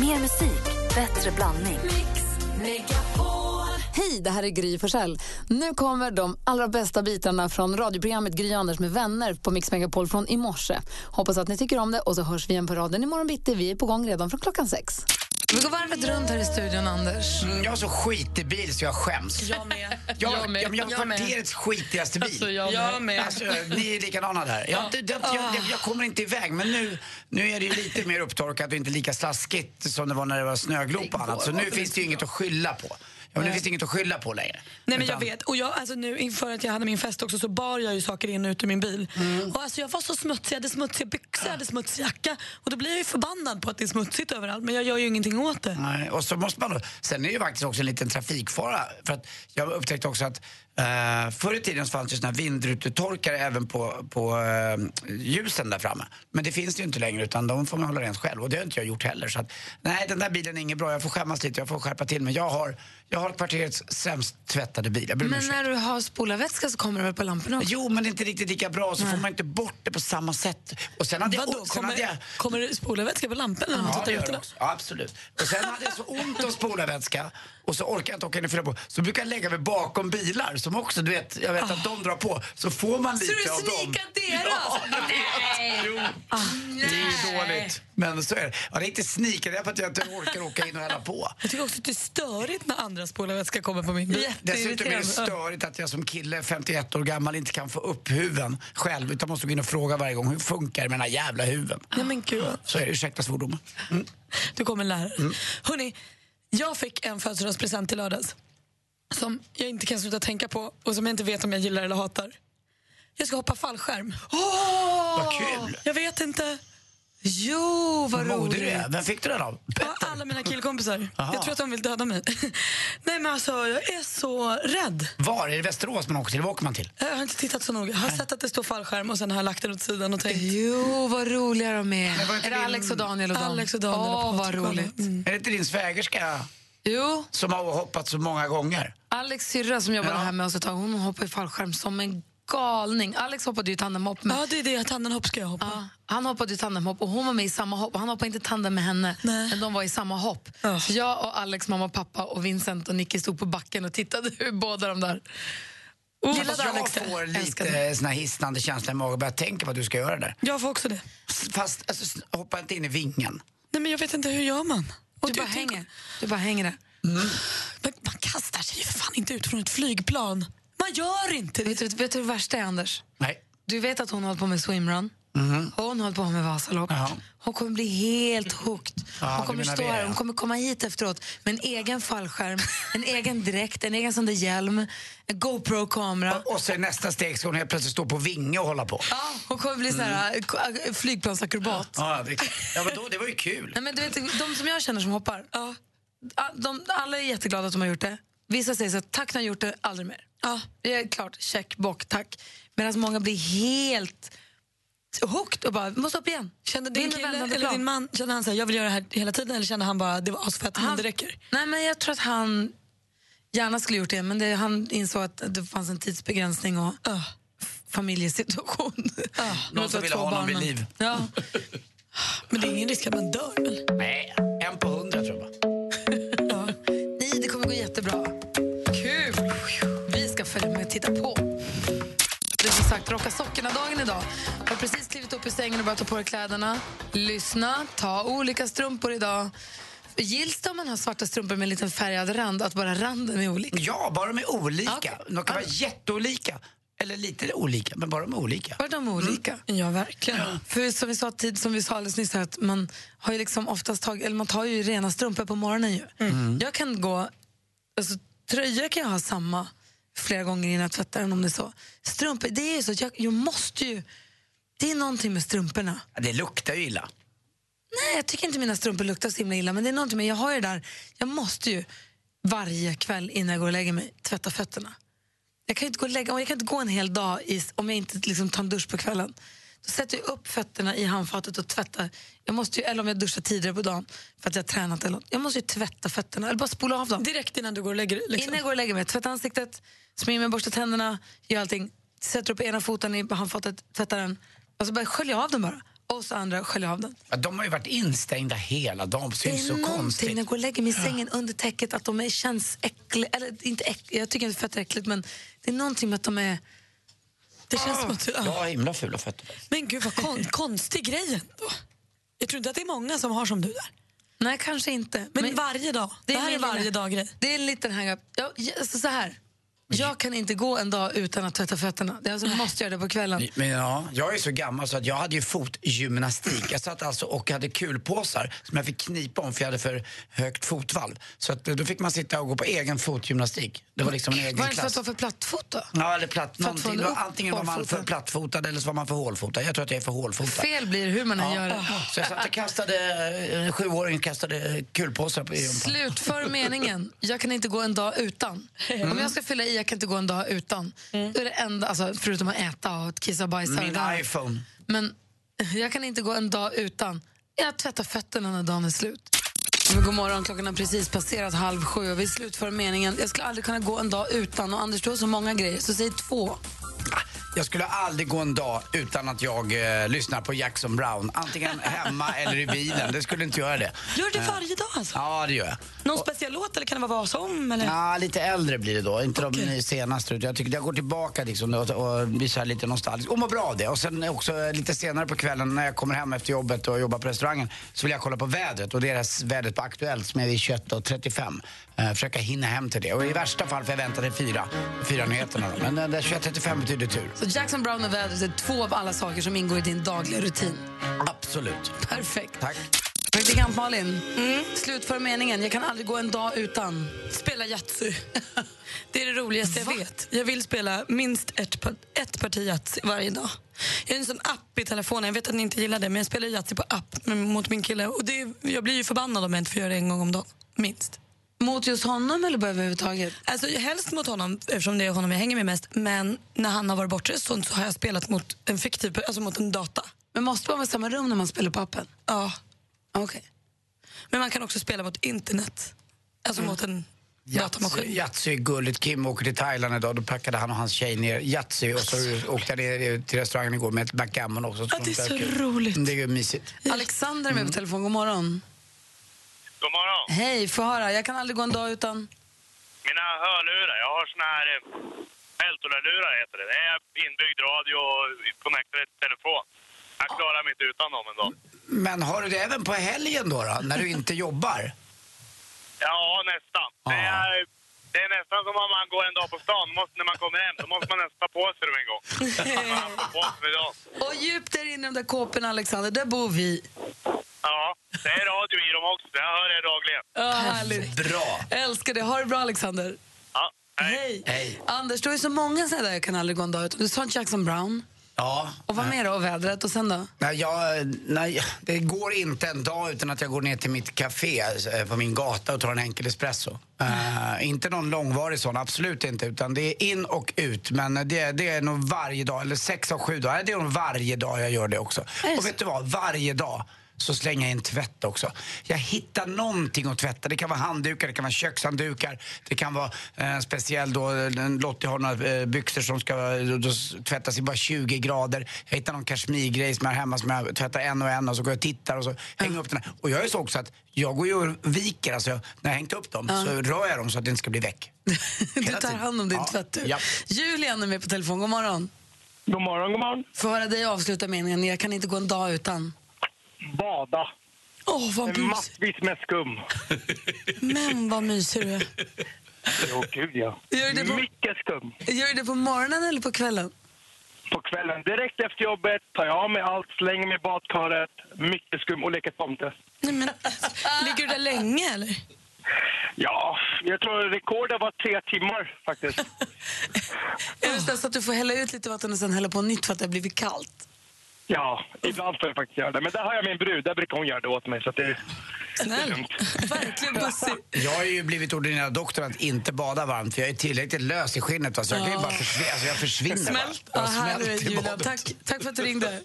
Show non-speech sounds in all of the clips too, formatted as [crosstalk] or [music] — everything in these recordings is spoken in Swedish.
Mer musik, bättre blandning. Hej, det här är Gry Forssell. Nu kommer de allra bästa bitarna från radioprogrammet Gry Anders med vänner på Mix Megapol från i morse. Hoppas att ni tycker om det och så hörs vi igen på raden imorgon bitti. Vi är på gång redan från klockan sex. Vi går varvet runt här i studion, Anders. Mm, Jag har så skitig bil så jag skäms. Jag med. Jag, Jag med. jag, jag har Jag kvarterets skitigaste bil. Alltså, jag med. Jag med. Alltså, ni är likadana där. Jag, det, jag, det, jag kommer inte iväg, men nu, nu är det ju lite mer upptorkat och inte lika slaskigt som det var när det var snöglop och annat. Så nu finns det ju inget att skylla på. Men nu finns det inget att skylla på längre. Nej men jag Utan- vet. Och jag, alltså nu inför att jag hade min fest också så bar jag ju saker in och ut ur min bil. Mm. Och alltså jag var så smutsig, jag hade smutsiga byxor, jag hade smutsig jacka. Och då blir jag ju förbannad på att det är smutsigt överallt. Men jag gör ju ingenting åt det. Nej, och så måste man sen är det ju faktiskt också en liten trafikfara. För att jag upptäckte också att uh, förr i tiden fanns det såna vindrutetorkare även på, på eh, ljusen där framme. Men det finns det ju inte längre utan de får man hålla rent själv och det har inte jag gjort heller. Så att, nej, den där bilen är inget bra. Jag får skämmas lite, jag får skärpa till mig. Jag har, jag har kvarterets sämst tvättade bil. Jag Men ursäkt. när du har spolarvätska så kommer det väl på lamporna också? Jo, men det är inte riktigt lika bra. Så får man inte bort det på samma sätt. Och sen hade jag, Vadå, sen hade jag, kommer, kommer det spolarvätska på lampan när man Ja, tittar ut? det. Ja, absolut. Och sen hade jag så ont om spolarvätska och så orkar jag inte åka in och fylla på. Så brukar jag lägga mig bakom bilar som också, du vet, jag vet att de drar på. Så får man lite du av dem. sneakar [laughs] deras? Ja, jag vet. Jo. Det är ju dåligt. Men så är det. Ja, det är inte sneaker, det är för att jag inte orkar åka in och hälla på. Jag tycker också att det är störigt när andra spolarvätska kommer på min bil. Dessutom är det störigt att jag som kille, 51 år gammal, inte kan få upp huven själv. Utan måste gå in och fråga varje gång, hur funkar det med den här jävla huven? Nej men gud. Så är det, ursäkta svordomen. Mm. Du kommer lära dig. Hörrni, jag fick en födelsedagspresent i lördags som jag inte kan sluta tänka på och som jag inte vet om jag gillar eller hatar. Jag ska hoppa fallskärm. Vad kul! Jag vet inte. Jo, vad Vad modig du roligt. är. Vem fick du den av? Ja, alla mina killkompisar. Aha. Jag tror att de vill döda mig. [laughs] Nej men alltså, jag är så rädd. Var? Är det Västerås man åker till? Åker man till? Jag har inte tittat så noga. Jag har sett att det står fallskärm och sen har jag lagt den åt sidan och tänkt Jo, vad roliga de är. inte Är det din- Alex och Daniel och dem? Alex och Daniel Åh, vad och alla. roligt. Mm. Är det inte din svägerska Jo, som har hoppat så många gånger? Alex syrra som jobbade Ja. här med oss ett tag, hon hoppade i fallskärm som en galning. Alex hoppade ju tandemhopp med Ja, det är det. Tandemhopp ska jag hoppa. Ja, han hoppade ju tandemhopp och hon var med i samma hopp. Han hoppade inte tandem med henne, Nej. men de var i samma hopp. Ja. Så jag och Alex mamma och pappa och Vincent och Nicky stod på backen och tittade hur båda de där... Oh, jag Alex det? får lite sån här hisnande känsla i magen och börjar tänka på att du ska göra det där. Jag får också det. Fast alltså, hoppa inte in i vingen. Nej men jag vet inte, hur gör man? Och Du bara tänk- hänger. Du bara hänger där. Men man kastar sig ju för fan inte ut från ett flygplan. Man gör inte det. Vet du, vet du det värsta är, Anders? Nej. Du vet att hon håller på med swimrun. Hon håller på med Vasalopp. Ja. Hon kommer bli helt hooked. Ja, hon kommer stå här, hon kommer komma hit efteråt med en egen fallskärm, en egen dräkt, en egen sån där hjälm, en GoPro-kamera. Och så i nästa steg ska hon helt plötsligt stå på vinge och hålla på. Ja, hon kommer bli sån här mm. flygplansakrobat. Ja, det, ja men då, det var ju kul. Nej, men du vet, de som jag känner som hoppar, ja, de, alla är jätteglada att de har gjort det. Vissa säger så här, tack när har gjort det, aldrig mer. Ja, det är klart, check, bock, tack. Medan många blir helt hooked och bara, måste upp igen. Kände din kille eller din man, kände han så här, jag vill göra det här hela tiden eller kände han bara, det var asfett men Han- det räcker? Nej, men jag tror att han gärna skulle gjort det, men det, han insåg att det fanns en tidsbegränsning och Ja. familjesituation. Ja. Någon som ville ha honom vid liv. Ja. Men det är ingen risk att man dör väl? Nej, en på Rocka sockorna-dagen idag. Jag har precis klivit upp ur sängen och börjat ta på dig kläderna. Lyssna, ta olika strumpor idag. Gills det om man har svarta strumpor med en liten färgad rand, att bara randen är olika? Ja, bara de är olika. Okej. De kan vara jätteolika. Eller lite olika, men bara de är olika. Bara de är olika? Ja, verkligen. För som vi sa, tid, som vi sa alldeles nyss, här, att man har ju liksom oftast tagit, eller man tar ju rena strumpor på morgonen. Ju. Jag kan gå, alltså, tröjor kan jag ha samma flera gånger innan jag tvättar den om det är så. Strumpor, det är ju så jag, jag måste ju, det är någonting med strumporna. Ja, Det luktar ju illa. Nej, jag tycker inte mina strumpor luktar så himla illa, men det är någonting med, jag har ju det där, jag måste ju varje kväll innan jag går och lägger mig tvätta fötterna. Jag kan inte gå, och lägga, jag kan inte gå en hel dag i, om jag inte liksom tar en dusch på kvällen. Sätter jag upp fötterna i handfatet och tvättar. Jag måste ju, eller om jag duschar tidigare på dagen för att jag har tränat eller något. Jag måste ju tvätta fötterna, eller bara spola av dem. Direkt innan du går och lägger dig, liksom. Innan jag går och lägger mig, tvätta ansiktet, smörja mig, borsta tänderna, gör allting. Sätter upp ena foten i handfatet, tvättar den och så bara sköljer jag av den bara. Och så andra skölja av den. Ja, de har ju varit instängda hela dagen, så det är så konstigt. när jag går och lägger mig i sängen under täcket att de är, känns äckliga. Eller inte äckliga, jag tycker inte fötter är äckligt men det är någonting med att de är... Det känns som att du... Jag Ja. har himla fula fötter. Men gud vad kon konstig grej ändå. Jag tror inte att det är många som har som du där. Nej, kanske inte. Men, varje dag. Det, här är varje dag-grej. Det är en liten hang-up. Ja, alltså så här. Jag kan inte gå en dag utan att tvätta fötterna. Jag alltså måste göra det på kvällen. Men ja, jag är så gammal så att jag hade ju fotgymnastik. Jag satt alltså och hade kulpåsar som jag fick knipa om för jag hade för högt fotvalv. Så att, eh, då fick man sitta och gå på egen fotgymnastik. Det var liksom en egen Var det inte för att klass. du var för plattfot då? Ja, eller platt, någonting. upp- Antingen var man för plattfotad eller så var man för hålfotad. Jag tror att jag är för hålfotad. Fel blir hur man än gör det. Så jag satt och kastade, en sjuåring kastade kulpåsar på. Slutför meningen. Jag kan inte gå en dag utan. Om jag ska fylla i, jag kan inte gå en dag utan. Då är det enda, alltså, förutom att äta och kissa och bajsa. Min det där. iPhone. Men jag kan inte gå en dag utan. Jag tvättar fötterna när dagen är slut. Men god morgon, klockan har precis passerat halv sju och vi slutför meningen. Jag skulle aldrig kunna gå en dag utan. Och Anders, du har så många grejer, så säg två. Jag skulle aldrig gå en dag utan att jag eh, lyssnar på Jackson Brown. Antingen hemma [laughs] eller i bilen. Det skulle inte göra det. Gör det varje dag alltså? Ja, det gör jag. Någon speciell låt eller kan det vara vad som? Eller? Ja, lite äldre blir det då. Inte de senaste. utan Jag tycker jag går tillbaka liksom och, och blir så här lite nostalgisk. Och mår bra av det. Och sen också eh, lite senare på kvällen när jag kommer hem efter jobbet och jobbar på restaurangen så vill jag kolla på vädret. Och deras vädret på Aktuellt som är vid 21.35. Uh, försöka hinna hem till det. Och i värsta fall får jag vänta till fyra, fyra nyheterna. då. Men uh, det 21.35 betyder tur. Så Jackson Brown och vädret är två av alla saker som ingår i din dagliga rutin. Absolut. Perfekt. Tack. Praktikant Malin, slutför meningen. Jag kan aldrig gå en dag utan. Spela Yatzy. [laughs] Det är det roligaste jag vet. Jag vill spela minst ett, ett parti Yatzy varje dag. Jag har en sån app i telefonen, jag vet att ni inte gillar det, men jag spelar Yatzy på app mot min kille. Och det, jag blir ju förbannad om jag inte får göra det en gång om dagen. Minst. Mot just honom eller bara överhuvudtaget? Alltså, helst mot honom, eftersom det är honom jag hänger med mest. Men när han har varit bortrest så har jag spelat mot en fiktiv, alltså mot en data. Men måste man vara i samma rum när man spelar på appen? Ja. Okej. Men man kan också spela mot internet. Alltså mot en datamaskin. Yatzy är gulligt. Kim åker till Thailand idag. Då packade han och hans tjej ner Yatzy och så åkte jag ner till restaurangen igår med ett backgammon också. Ja, det är så roligt. Det är ju mysigt. Alexander är med på telefon. God morgon. God morgon. Hej, få höra. Jag kan aldrig gå en dag utan... Mina hörlurar, jag har såna här eh, Eltola-lurar heter det. Det är inbyggd radio och connectade till telefon. Jag klarar mig inte utan dem en dag. Men har du det även på helgen då, då när du inte jobbar? Ja, nästan. Det, Ja. är, det är nästan som om man går en dag på stan. Måste, när man kommer hem så måste man nästan ta på sig dem en gång. [laughs] Man dem på sig idag. Och djupt där inne i de där kåporna, Alexander, där bor vi. Ja, det är radio i dem också. Jag hör det dagligen. Ja, härligt. Bra. Älskar det. Ha det bra, Alexander. Ja, hej. Hej. Anders, du har ju så många sådana där jag kan aldrig gå en dag utan. Du sa Jackson Brown. Ja. Och vad mer då? Och vädret och sen då? Nej, jag, nej, det går inte en dag utan att jag går ner till mitt café eh, på min gata och tar en enkel espresso. Eh, inte någon långvarig sån, absolut inte. Utan det är in och ut. Men det, det är nog varje dag, eller sex av sju dagar. Det är nog varje dag jag gör det också. det Och vet du vad? Varje dag så slänger jag in tvätt också. Jag hittar någonting att tvätta. Det kan vara handdukar, det kan vara kökshanddukar, det kan vara eh, speciell då, Lottie har några eh, byxor som ska då, tvättas i bara 20 grader. Jag hittar någon kashmirgrej som jag har hemma som jag tvättar en och en och så går jag och tittar och så hänger jag upp den här. Och jag är så också att jag går ju och viker, alltså när jag hängt upp dem så rör jag dem så att det inte ska bli väck. [laughs] Du tar hand om din Ja, tvätt du. ja. Julian är med på telefon. God morgon. God morgon, god morgon. Få höra dig avsluta meningen. Jag kan inte gå en dag utan. Bada. Åh, vad mysigt. Massvis med skum. Men vad mysig du är. Jo, gud ja. Gör det på, Mycket skum. gör det på morgonen eller på kvällen? På kvällen, direkt efter jobbet, tar jag av mig allt, slänger mig i badkaret, mycket skum och leker tomte. Nej, men, ligger du där länge eller? Ja, jag tror rekordet var tre timmar faktiskt. [laughs] Är det så att du får hälla ut lite vatten och sen hälla på nytt för att det har blivit kallt? Ja, ibland får jag faktiskt göra det. Men där har jag min brud, där brukar hon göra det åt mig. Så att det, Snäll. Verkligen bussig. Jag har ju blivit ordinerad doktor att inte bada varmt för jag är tillräckligt lös i skinnet. Va? Så jag kan ju bara försvinna. Alltså jag försvinner Smält. bara. Ja, Jag här du är badet. Tack, tack för att du ringde.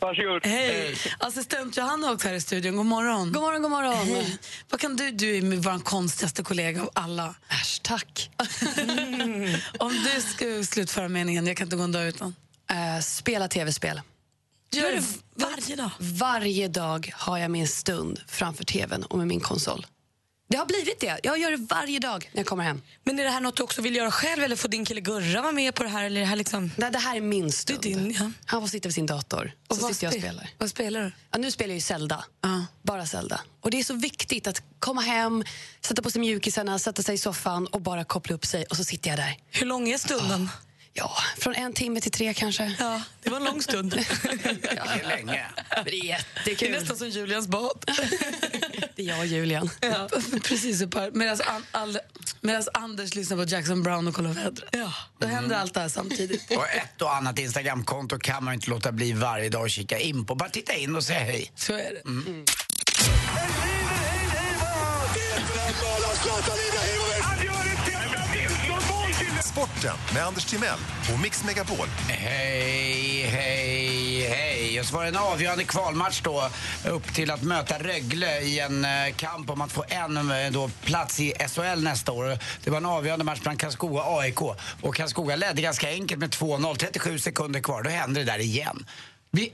varsågod. Hej. Assistent Johanna också här i studion. God morgon. God morgon, god morgon. Hej. Vad kan du, du är vår konstigaste kollega av alla. Äsch, tack. [laughs] Om du ska slutföra meningen, jag kan inte gå en dag utan. Eh, spela tv-spel. Gör det varje dag. Varje dag har jag min stund framför tvn och med min konsol. Det har blivit det. Jag gör det varje dag när jag kommer hem. Men är det här något du också vill göra själv eller får din kille Gurra vara med på det här? Eller det, här liksom... Det, det här är min stund. Det är din, ja. Han får sitta vid sin dator. Och så sitter jag och spe- spelar. Vad spelar du? Ja, nu spelar jag ju Zelda. Ja. Bara Zelda. Och det är så viktigt att komma hem, sätta på sig mjukisarna, sätta sig i soffan och bara koppla upp sig och så sitter jag där. Hur lång är stunden? Ja, från en timme till tre kanske. Ja, det var en lång stund. Det är länge. Det är Det är jättekul. nästan som Julians bad. Det är jag och Julian. Ja, precis. Medan an, medans Anders lyssnar på Jackson Brown och kollar vädret. Ja. Då händer allt det här samtidigt. Och ett och annat Instagramkonto kan man inte låta bli varje dag och kika in på. Bara titta in och säga hej. Så är det. Sporten med Anders Timell och Mix Megapol. Hej, hej, hej. Och så var det en avgörande kvalmatch då upp till att möta Rögle i en eh, kamp om att få en eh, då, plats i SHL nästa år. Det var en avgörande match bland Karlskoga och AIK. Och Karlskoga ledde ganska enkelt med 2-0, 37 sekunder kvar. Då händer det där igen. Det blir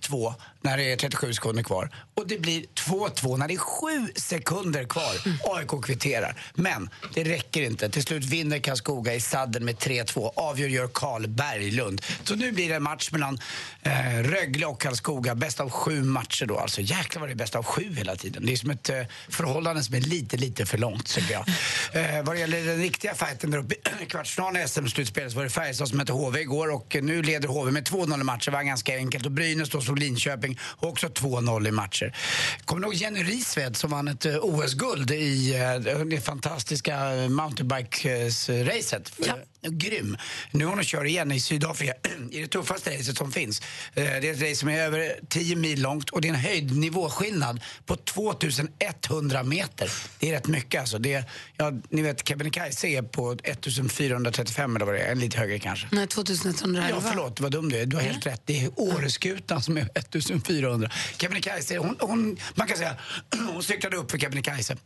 1-2 när det är 37 sekunder kvar och det blir 2-2 när det är 7 sekunder kvar. AIK kvitterar. Men det räcker inte. Till slut vinner Karlskoga i sadden med 3-2. Avgör gör Karl Berglund. Så nu blir det en match mellan eh, Rögle och Karlskoga. Bäst av sju matcher då. Alltså jäklar vad det är bäst av sju hela tiden. Det är som ett eh, förhållande som är lite, lite för långt tycker jag. [laughs] Eh, vad det gäller den riktiga fighten där uppe i kvartsfinalen i SM-slutspelet så var det Färjestad som mötte HV igår och nu leder HV med 2-0 i matcher. Det var ganska enkelt. Och Brynäs då slog Linköping också 2-0 i matcher. Kommer du ihåg Jenny Risved som vann ett eh, OS-guld i eh, det fantastiska mountainbike-racet? Eh, ja. Grym. Nu har hon kör igen i Sydafrika [clears throat] i det tuffaste racet som finns. Eh, Det är ett race som är över 10 mil långt och det är en höjdnivåskillnad på 2100 meter. Det är rätt mycket alltså. Det är, ja, ni vet Kebnekaise är på 1435 eller vad det är, en lite högre kanske. Nej, 2111. Ja, förlåt, vad dum du är. Du har helt rätt. Det är Åreskutan som är 1400. Kebnekaise, hon, hon, man kan säga, [clears throat] hon cyklade upp för Kebnekaise.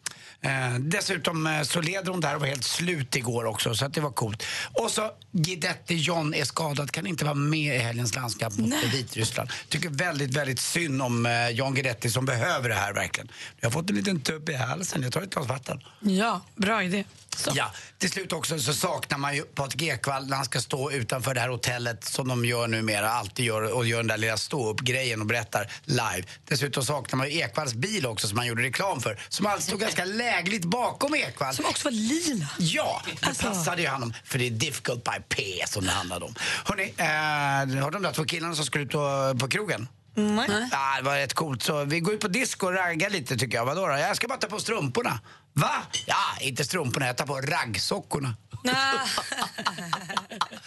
Eh, dessutom eh, så leder hon där och var helt slut igår också, så att det var coolt. Och så Guidetti John är skadad, kan inte vara med i helgens landskamp mot Vitryssland. Tycker väldigt, väldigt synd om eh, John Guidetti som behöver det här verkligen. Jag har fått en liten tupp i halsen, jag tar ett glas vatten. Ja, bra idé. Så. Ja, till slut också så saknar man ju Patrik Ekwall när han ska stå utanför det här hotellet som de gör numera, alltid gör och gör den där lilla stå-upp-grejen och berättar live. Dessutom saknar man ju Ekwalls bil också som han gjorde reklam för, som alltid stod ganska lägligt bakom Ekwall. Som också var lila. Ja, det Alltså. passade ju honom för det difficult by P som det handlade om. Hörrni, eh, har de där två killarna som skulle ut på, på krogen? Nej. Ja, det var rätt coolt. Så vi går ut på disco och raggar lite tycker jag. Vadå då? Jag ska bara ta på strumporna. Va? Ja, inte strumporna. Jag tar på raggsockorna. [laughs]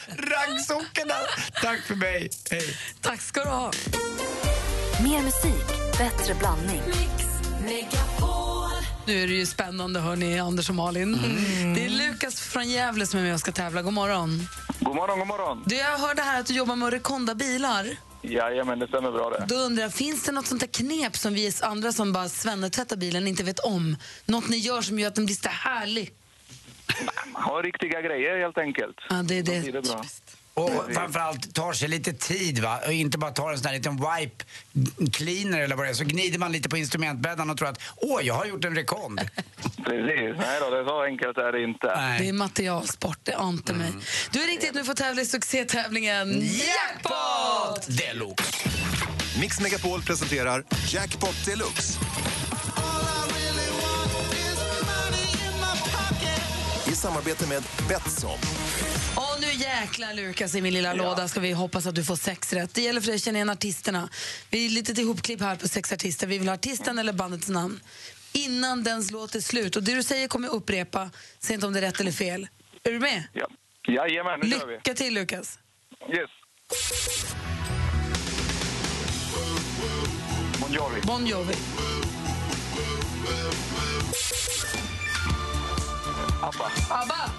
Raggsockorna! Tack för mig. Hej. Tack ska du ha. Mer musik, bättre blandning. Nu är det ju spännande, hörni, Anders och Malin. Det är Lukas från Gävle som är med och ska tävla. God morgon. God morgon, god morgon. Du, jag hörde här att du jobbar med att rekonda bilar. Jajamän, det stämmer bra det. Då undrar jag, finns det något sånt där knep som vi andra som bara svennetvättar bilen inte vet om? Något ni gör som gör att den blir så härlig? Ha riktiga grejer helt enkelt. Ja, det är blir det. det bra. Och framförallt tar sig lite tid va? Och inte bara tar en sån här liten wipe cleaner eller vad det är. Så gnider man lite på instrumentbäddan och tror att åh, jag har gjort en rekond. [laughs] Precis. Nej då, det är så enkelt är det inte. Det är Nej. materialsport, det ante mig. Du är riktigt nu får tävla i succétävlingen Jackpot! Deluxe. Mix Megapol presenterar Jackpot Deluxe. Samarbete med Betsson. Och nu jäklar Lukas i min lilla låda ska vi hoppas att du får sex rätt. Det gäller för dig att känna igen artisterna. Vi är lite till ihopklipp här på sex artister. Vi vill ha artisten eller bandets namn innan dens låt är slut. Och det du säger kommer jag upprepa. Säg inte om det är rätt eller fel. Är du med? Ja. Jajamän, nu kör vi. Lycka till Lukas. Yes. Bon Jovi. Bon Jovi. ABBA. ABBA.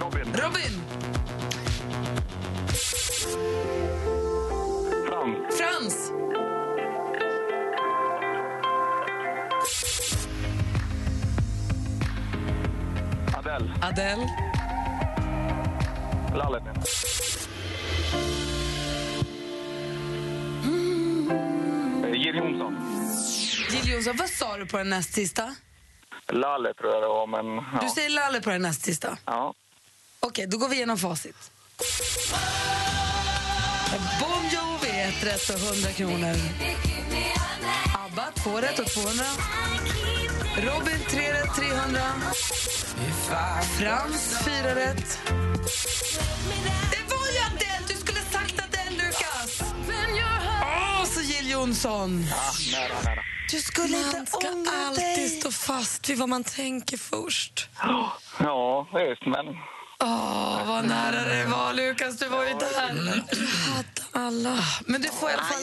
Robin. Robin. Frans. Frans. Adele. Adele. Adele. Jill Johnson. Jill Johnson, vad sa du på den näst sista? Laleh tror jag det var, men... Ja. Du säger Lalle på den näst sista. Ja. Okej, då går vi igenom facit. Bon Jovi, ett rätt och 100 kronor. ABBA, två rätt och 200. Robin, tre rätt, 300. Frans, fyra rätt. Jill Johnson! ja, nära, nära. Du skulle Man inte ska alltid dig. stå fast vid vad man tänker först. Ja, visst, men... Åh, vad nära det var, Lukas. Du var ju där. Alla. Men du får, i alla fall,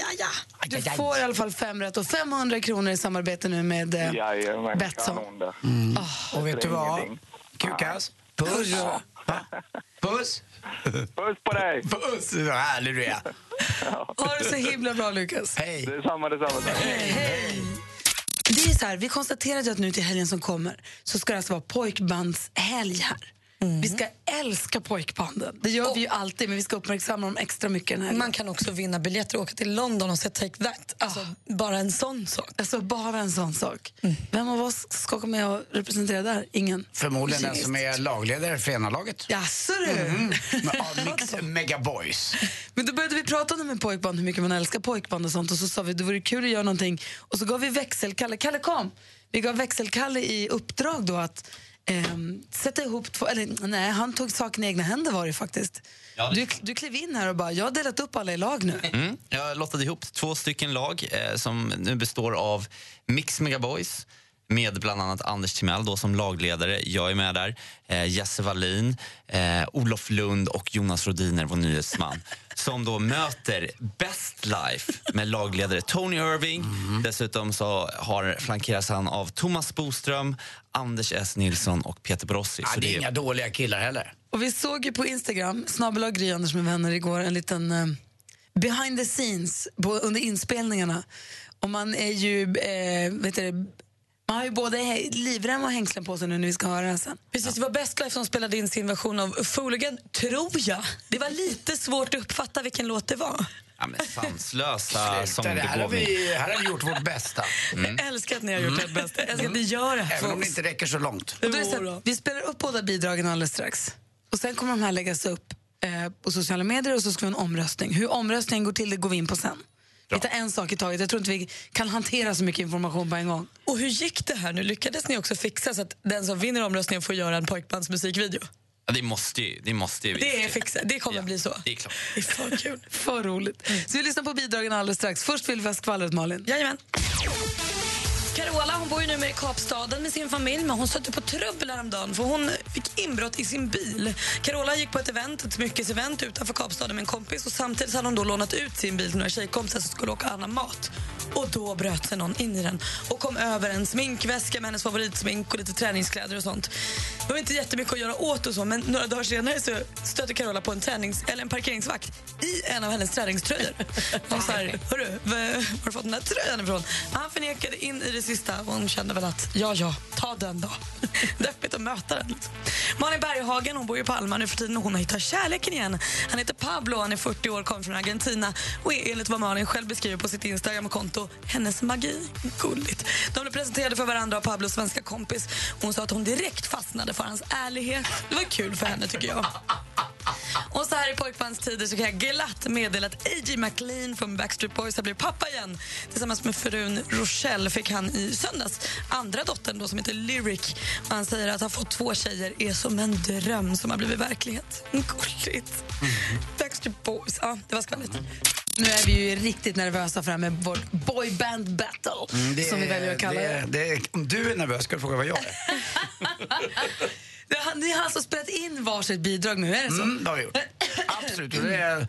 du får i alla fall fem rätt och 500 kronor i samarbete nu med eh, Jajamän, Betsson. där. Och vet du vad? Kukas? Puss! [laughs] Puss! Puss på dig! Puss! Vad härlig du är. Ha det så himla bra, Lukas. Hej! Detsamma, detsamma. Det är så här, vi konstaterade att nu till helgen som kommer så ska det alltså vara pojkbandshelg här. Vi ska älska pojkbanden. Det gör vi ju alltid, men vi ska uppmärksamma dem extra mycket den här Man kan också vinna biljetter och åka till London och se Take That. Alltså, Bara en sån sak. Alltså bara en sån sak. Vem av oss ska komma med och representera där? Ingen? Förmodligen den som är lagledare för ena laget. Jaså du? [laughs] Av Mix Mega Boys. Men då började vi prata om med pojkband, hur mycket man älskar pojkband och sånt och så sa vi det vore kul att göra någonting och så gav vi växelkalle, Kalle kom! Vi gav växelkalle i uppdrag då att ehm, sätta ihop två, eller nej han tog saken i egna händer var det faktiskt. Du, du klev in här och bara, jag har delat upp alla i lag nu. Mm. Jag lottade ihop två stycken lag eh, som nu består av Mix Megaboys med bland annat Anders Timell då som lagledare. Jag är med där. Eh, Jesse Wallin, eh, Olof Lund och Jonas Rodiner, vår nyhetsman [laughs] som då möter Best Life med lagledare Tony Irving. Dessutom så har, flankeras han av Thomas Boström, Anders S. Nilsson och Peter Borossi. Ja, Så det är det inga dåliga killar heller. Och vi såg ju på Instagram, snabel Gry Anders med vänner igår, en liten eh, behind the scenes på, under inspelningarna. Och man är ju, eh, vet du, man har ju både livrem och hängslen på sig nu när vi ska höra sen. Precis, det var Best Life som spelade in sin version av Fooligan, tror jag. Det var lite svårt att uppfatta vilken låt det var. ja, men sanslösa det här, har vi, här har vi gjort vårt bästa. Jag älskar att ni har gjort ert bästa. Jag älskar att ni gör det här Även om det inte räcker så långt. Och då är det så vi spelar upp båda bidragen alldeles strax. Och Sen kommer de här läggas upp eh, på sociala medier och så ska vi ha en omröstning. Hur omröstningen går till det går vi in på sen. Vi tar en sak i taget. Jag tror inte vi kan hantera så mycket information på en gång. Och hur gick det här nu? Lyckades ni också fixa så att den som vinner omröstningen får göra en pojkbandsmusikvideo? Ja, det måste ju, det måste ju vi Det är fixat. Det kommer Ja, bli så. Det är klart. Det är för kul. [laughs] För roligt. Så vi lyssnar på bidragen alldeles strax. Först vill vi ha skvallret, Malin. Jajamän. Carola hon bor ju numera i Kapstaden med sin familj men hon stötte på trubbel häromdagen för hon fick inbrott i sin bil. Carola gick på ett event, ett smyckesevent utanför Kapstaden med en kompis och samtidigt hade hon då lånat ut sin bil till några tjejkompisar som skulle åka och handla mat. Och då bröt sig någon in i den och kom över en sminkväska med hennes favoritsmink och lite träningskläder och sånt. Det var inte jättemycket att göra åt och så men några dagar senare så stötte Carola på en, tränings, eller en parkeringsvakt i en av hennes träningströjor. Hon sa hörru, var har du fått den här tröjan ifrån? Han förnekade in i det sista och hon kände väl att ja, ja, ta den då. [laughs] Deppigt att möta den. Malin Berghagen hon bor i Palma nu för tiden och hon har hittat kärleken igen. Han heter Pablo, han är 40 år, kommer från Argentina och är enligt vad Malin själv beskriver på sitt Instagramkonto hennes magi. Gulligt. De blev presenterade för varandra av Pablos svenska kompis. Hon sa att hon direkt fastnade för hans ärlighet. Det var kul för henne tycker jag. Och så här i pojkbandstider så kan jag glatt meddela att A.J. McLean från Backstreet Boys har blivit pappa igen. Tillsammans med frun Rochelle fick han i söndags andra dottern då, som heter Lyric. Och han säger att ha fått två tjejer är som en dröm som har blivit verklighet. Gulligt. Backstreet Boys. Ja, det var skvallret. Nu är vi ju riktigt nervösa för med vårt boyband battle, Mm, det som vi väljer att kalla det. det, det. Om du är nervös ska du fråga vad jag är. [laughs] [laughs] Det har- Ni har alltså spelat in varsitt bidrag nu, är det så? Mm, det har vi gjort. Absolut. Och det är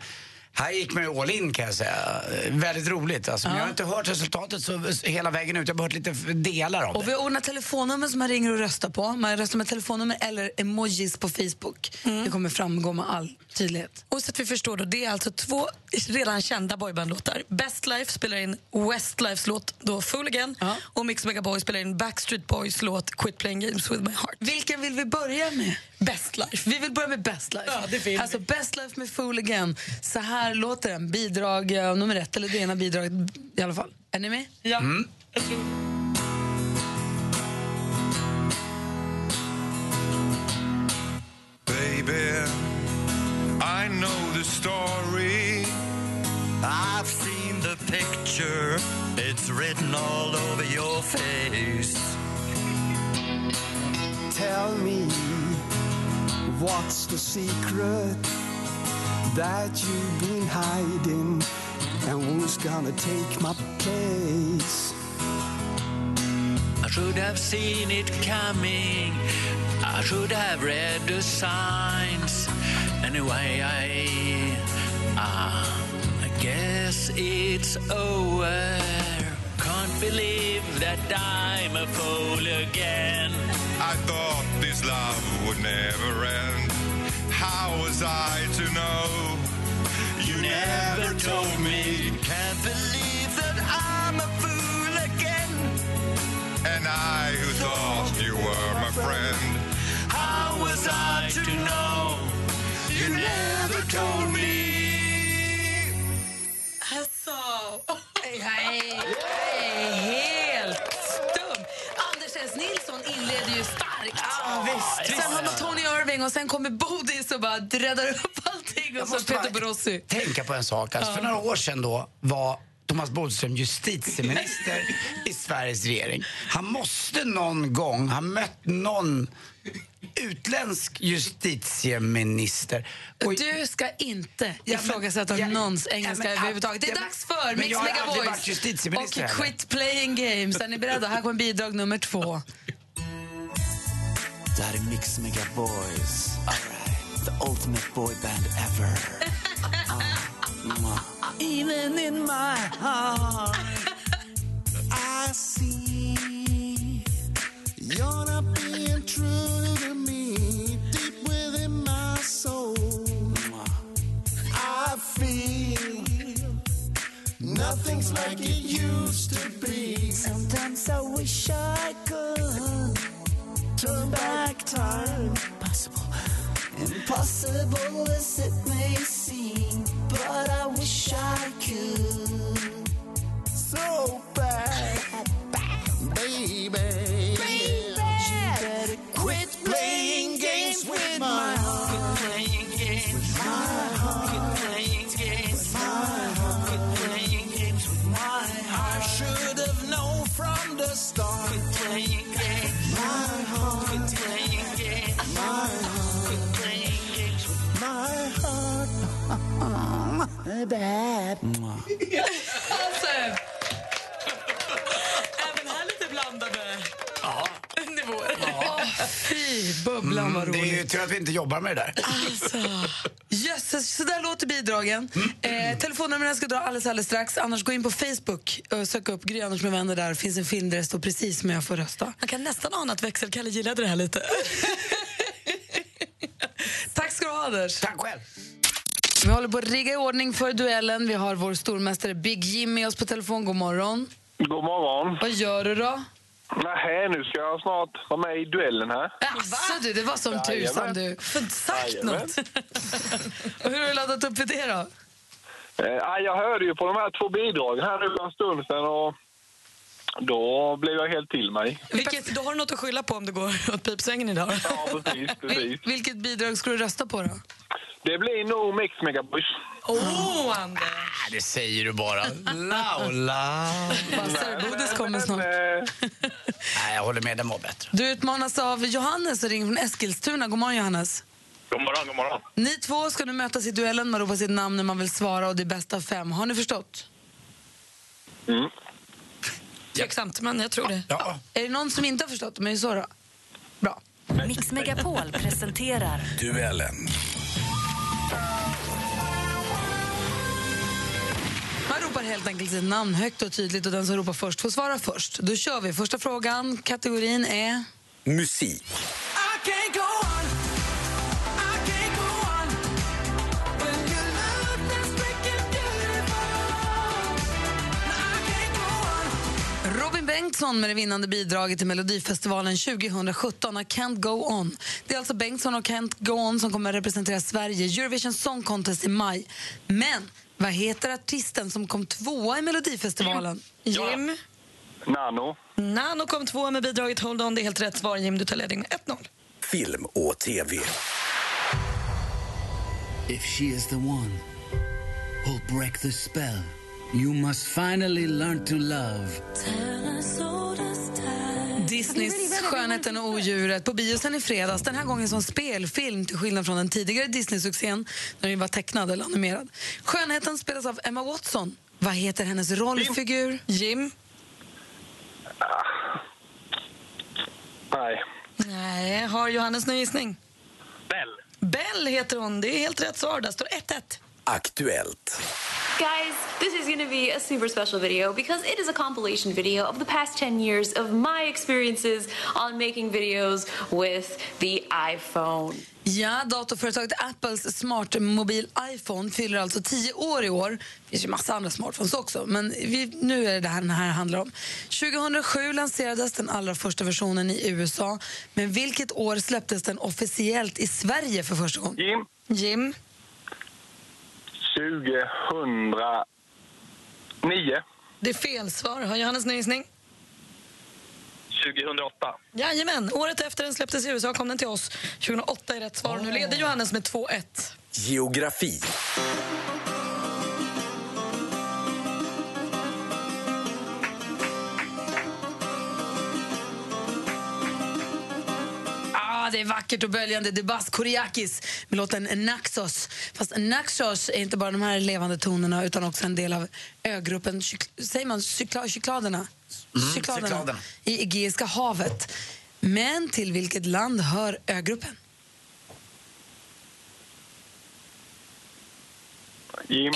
Här gick man ju all in kan jag säga. Väldigt roligt alltså. Ja. jag har inte hört resultatet så, hela vägen ut. Jag har bara hört lite delar av Och det. vi har ordnat telefonnummer som man ringer och röstar på. Man röstar med telefonnummer eller emojis på Facebook. Det kommer framgå med all tydlighet. Och så att vi förstår då, det är alltså två redan kända boybandlåtar. Best Life spelar in Westlifes låt då Fool Again och Mix Megaboy spelar in Backstreet Boys låt Quit Playing Games With My Heart. Vilken vill vi börja med? Best Life. Vi vill börja med Best Life. Ja, det vill alltså Best Life med Fool Again. Så här låter den. Bidrag eh, nummer ett, eller det ena bidraget i alla fall. Är ni med? Ja. Baby, story. I've seen the picture. It's written all over your face. Tell me what's the secret that you've been hiding and who's gonna take my place? I should have seen it coming. I should have read the signs. Anyway, I, Ah, I guess it's over. Can't believe that I'm a fool again. I thought this love would never end. How was I to know? You never told me. Can't believe that I'm a fool again. And I who thought you were my friend. How was I to know? You never told me. Alltså! Jag är, jag är helt stum. Anders S. Nilsson inleder ju starkt. visst, sen har man Tony Irving och sen kommer Bodis och bara räddar upp allting. Och så Peter Borossi. tänka på en sak. Alltså. För några år sedan då var Thomas Bodström justitieminister [laughs] i Sveriges regering. Han måste någon gång ha mött någon utländsk justitieminister. Och Du ska inte Ja, ifrågasätta ja, någons ja, engelska men- överhuvudtaget. Det är ja, dags för Mix jag har aldrig Megavoice varit justitieminister och heller. Quit Playing Games. Är ni beredda? Här kommer bidrag nummer två. Det här är Mix. Alright. The ultimate boy band ever. Uh, Even in my heart I see You're not Nothing's like it used to be Sometimes I wish I could turn back time. Impossible. Impossible as it may seem, but I wish I could. So bad, baby. Baby, you better quit playing games with my heart. Quit playing games with my heart. From the start. Quit playing games. My heart. Quit playing games. My heart. Quit playing games my heart. [laughs] Bad. Alltså, Även här lite blandade Ja. nivåer. åh, fy, bubblan vad Mm, det är ju roligt. tur att vi inte jobbar med det där. Alltså, jösses, så där låter bidragen. Eh, telefonnumren ska dra alldeles, alldeles strax. Annars gå in på Facebook och sök upp Gry Anders med vänner där. Finns en film där det står precis med jag får rösta. Man kan nästan ana att Växelkalle gillade det här lite. [laughs] Tack ska du ha, Anders. Tack själv. Vi håller på att rigga i ordning för duellen. Vi har vår stormästare Big Jim med oss på telefon. God morgon. God morgon. Vad gör du då? Nej, nu ska jag snart vara med i duellen här. Jaså du, det var som tusan du. Sagt Jajamän. något. [laughs] Och hur har du laddat upp för det då? Eh, jag hörde ju på de här två bidragen här nu för en stund sedan och då blev jag helt till mig. Vilket, då har du något att skylla på om det går åt pipsvängen idag. Ja, precis, precis. Vilket bidrag ska du rösta på då? Det blir nog Mix Megaboys. Åh, oh, Anders! Ah, det säger du bara. Laula. [laughs] Bassarbodis kommer snart. Nej, jag håller med. Den var bättre. Du utmanas av Johannes och ringer från Eskilstuna. God morgon Johannes. God morgon, god morgon. Ni två ska nu mötas i duellen. Man ropar sitt namn när man vill svara och det är bäst av fem. Har ni förstått? Mm. Tveksamt, men jag tror det. Ja. Är det någon som inte har förstått? Men så då? Bra. Mix Megapol presenterar Duellen. Helt enkelt sitt namn högt och tydligt och den som ropar först får svara först. Då kör vi. Första frågan, kategorin är... Musik. Robin Bengtsson med det vinnande bidraget till Melodifestivalen 2017 av Can't Go On. Det är alltså Bengtsson och Can't Go On som kommer att representera Sverige Eurovision Song Contest i maj. Men vad heter artisten som kom tvåa i Melodifestivalen? Jim? Nano. Nano kom tvåa med bidraget Hold On. Det är helt rätt svar. Jim, du tar ledning med 1-0. Film och TV. If she is the one who'll break the spell, you must finally learn to love. Disneys Skönheten och odjuret på bio sen i fredags. Den här gången som spelfilm till skillnad från den tidigare Disney-succén när den var tecknad eller animerad. Skönheten spelas av Emma Watson. Vad heter hennes rollfigur? Jim? Nej. Nej. Har Johannes någon gissning? Bell. Bell heter hon. Det är helt rätt svar. Där står 1-1. Aktuellt. Guys, this is to be a super special video because it is a compilation video of the past 10 years of my experiences on making videos with the iPhone. Ja, datorföretaget Apples smartmobil iPhone fyller alltså 10 år i år. Det finns ju massa andra smartphones också, men vi, nu är det det här den här handlar om. 2007 lanserades den allra första versionen i USA, men vilket år släpptes den officiellt i Sverige för första gången? Jim? Jim? 2009. Det är fel svar. Har Johannes någon gissning? 2008. Jajamän. Året efter den släpptes i USA kom den till oss. 2008 är rätt svar. Nu leder Johannes med 2-1. Geografi. Det är vackert och böljande. Det är Bas Kuriakis med låten Naxos. Fast Naxos är inte bara de här levande tonerna utan också en del av ögruppen, säger man cykla, cykladerna? Mm, cykladerna. i Egeiska havet. Men till vilket land hör ögruppen? Jim?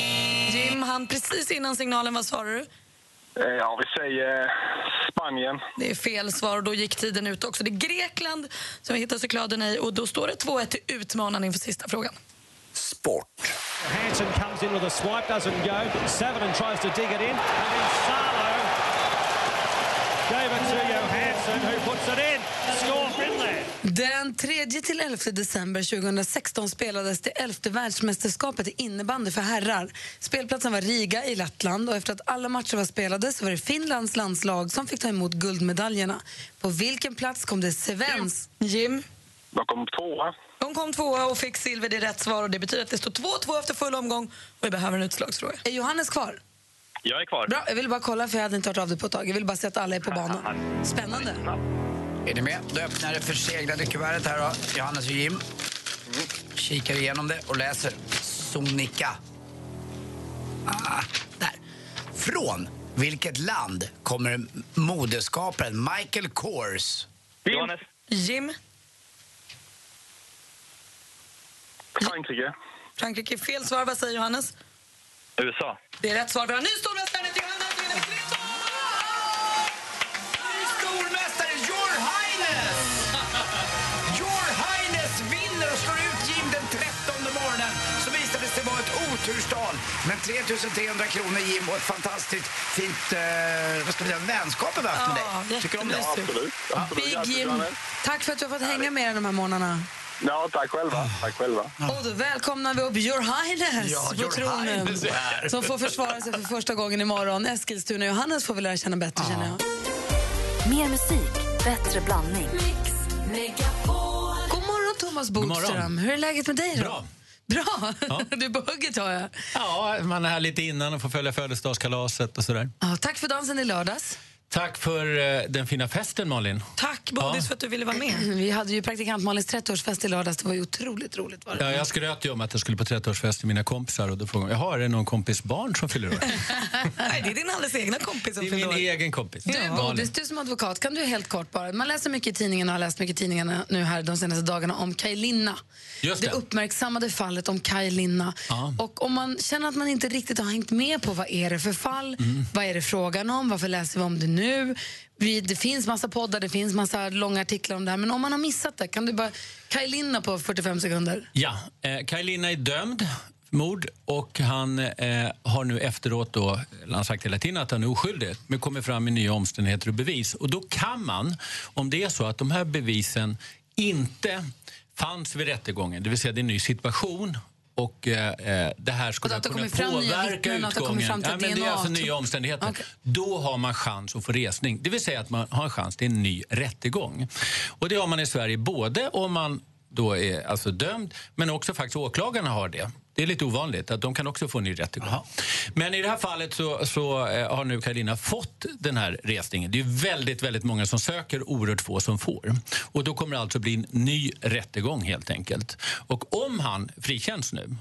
Jim, han precis innan signalen. Vad svarar du? Eh, Ja, vi säger Spanien. Det är fel svar och då gick tiden ut också. Det är Grekland som vi hittar cykladerna i och då står det 2-1 till utmanaren inför sista frågan. Sport. Hansen comes in with a swipe, doesn't go. Savanen tries to dig it in, and then Salo gave it to Johansson, who puts it in. Den 3 till 11 december 2016 spelades det 11 världsmästerskapet i innebandy för herrar. Spelplatsen var Riga i Lettland och efter att alla matcher var spelade så var det Finlands landslag som fick ta emot guldmedaljerna. På vilken plats kom det Svens... Jim? De kom tvåa. De kom tvåa och fick silver. Det är rätt svar och det betyder att det står 2-2 efter full omgång och vi behöver en utslagsfråga. Är Johannes kvar? Jag är kvar. Bra, jag ville bara kolla för jag hade inte hört av det på ett tag. Jag vill bara se att alla är på banan. Spännande. Är ni med? Då öppnar det förseglade kuvertet här då. Johannes och Jim. Kikar igenom det och läser Sonika. Ah, där. Från vilket land kommer modeskaparen Michael Kors? Johannes. Jim? Frankrike. Frankrike fel svar. Vad säger Johannes? USA. Det är rätt svar. Vi har en ny stormästare till oturstal. Men 3 300 kronor Jim och ett fantastiskt fint eh, vad ska vi säga, vänskap har vi haft med Ja, dig. Tycker du om det? Absolut. absolut. Big Jim, tack för att du har fått hänga med de här månaderna. Ja, tack själva. Tack själva. Och då välkomnar vi upp Your Highness Ja, på Your tronen. Highness. Som får försvara sig för första gången imorgon. Eskilstuna Johannes får vi lära känna bättre känner jag. Mer musik, bättre blandning. God morgon Thomas Bodström. morgon. Hur är läget med dig då? Bra. Bra? Ja. [laughs] Du är på hugget har jag. Ja, man är här lite innan och får följa födelsedagskalaset och sådär. Ja, tack för dansen i lördags. Tack för eh, den fina festen, Malin. Tack Bodis för att du ville vara med. [clears throat] Vi hade ju praktikant Malins 30-årsfest i lördags. Det var ju otroligt roligt. Var det? Ja, jag skröt ju om att jag skulle på 30-årsfest med mina kompisar och då frågade de, jaha, är det någon kompis barn som fyller år? [laughs] Nej, det är din alldeles egna kompis som Det är fyller min år. egen kompis. Du, Malin. Bodis, du som advokat, kan du helt kort bara... Man läser mycket i tidningarna och har läst mycket i tidningarna nu här de senaste dagarna om Kaj Linna. Just det det. uppmärksammade fallet om Kaj Linna. Ja. Och om man känner att man inte riktigt har hängt med på vad är det för fall, Mm. vad är det frågan om, varför läser vi om det nu? Vi, det finns massa poddar, det finns massa långa artiklar om det här, men om man har missat det, kan du bara... Kaj Linna på 45 sekunder. Ja, eh, Kaj Linna är dömd för mord och han eh, har nu efteråt då, han sagt hela tiden att han är oskyldig, men kommer fram med nya omständigheter och bevis. Och då kan man, om det är så att de här bevisen inte fanns vid rättegången, det vill säga det är en ny situation och eh, eh, det här skulle Och det kunna nya påverka kommer utgången. fram till ja, men det är DNA. alltså nya omständigheter. Då har man chans att få resning. Det vill säga att man har en chans till en ny rättegång. Och det har man i Sverige både om man då är alltså dömd, men också faktiskt åklagarna har det. Det är lite ovanligt att de kan också få en ny rättegång. Men i det här fallet så, så eh, har nu Karolina fått den här resningen. Det är väldigt, väldigt många som söker, oerhört få som får. Och då kommer det alltså bli en ny rättegång helt enkelt. Och om han frikänns nu,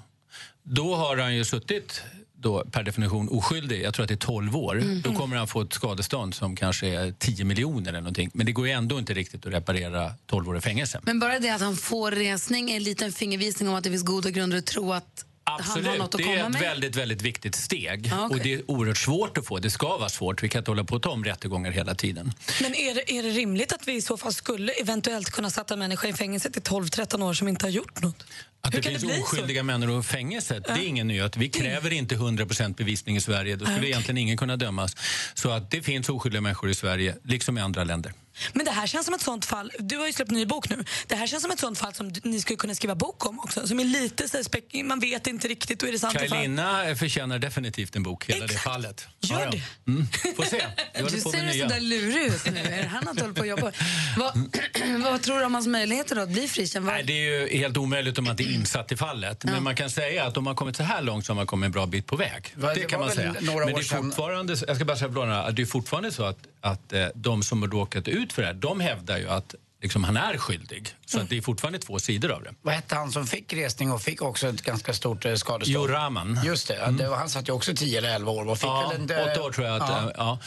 då har han ju suttit då per definition oskyldig, jag tror att det är 12 år, Mm. då kommer han få ett skadestånd som kanske är 10 miljoner eller någonting. Men det går ju ändå inte riktigt att reparera 12 år i fängelse. Men bara det att han får resning är en liten fingervisning om att det finns goda grunder att tro att han har Absolut, något att det är ett med. väldigt, väldigt viktigt steg. Ja, okej. Och det är oerhört svårt att få. Det ska vara svårt. Vi kan inte hålla på att ta om rättegångar hela tiden. Men är det, är det rimligt att vi i så fall skulle eventuellt kunna sätta en människa i fängelse till 12-13 år som inte har gjort något? Att Hur det finns det bli så? oskyldiga människor i fängelset, det är ingen nyhet. Vi kräver inte 100% bevisning i Sverige. Då skulle okej. egentligen ingen kunna dömas. Så att det finns oskyldiga människor i Sverige, liksom i andra länder. Men det här känns som ett sånt fall, du har ju släppt en ny bok nu, det här känns som ett sånt fall som ni skulle kunna skriva bok om också. Som är lite så spek- man vet inte riktigt, och är det sant ifall- Linna förtjänar definitivt en bok, hela det fallet. Gör Ja, ja. det. Mm. Får se. Håller Du ser så där lurig ut nu. Är det han att hålla på att jobba? Vad, [clears throat] vad tror du om hans möjligheter då att bli frikänd? Vad- Nej, det är ju helt omöjligt om man inte är insatt i fallet. Men man kan säga att om man kommit så här långt så har man kommit en bra bit på väg. Det det kan man säga. några Men det är sedan- fortfarande, jag ska bara säga att det är fortfarande så att, att eh, de som har råkat ut för det här, de hävdar ju att liksom, han är skyldig. Så att det är fortfarande två sidor av det. Vad hette han som fick resning och fick också ett ganska stort eh, skadestånd? Jo Rahman. Just det, var, han satt ju också 10 eller 11 år och fick Ja, väl en, åtta år tror jag att... ja.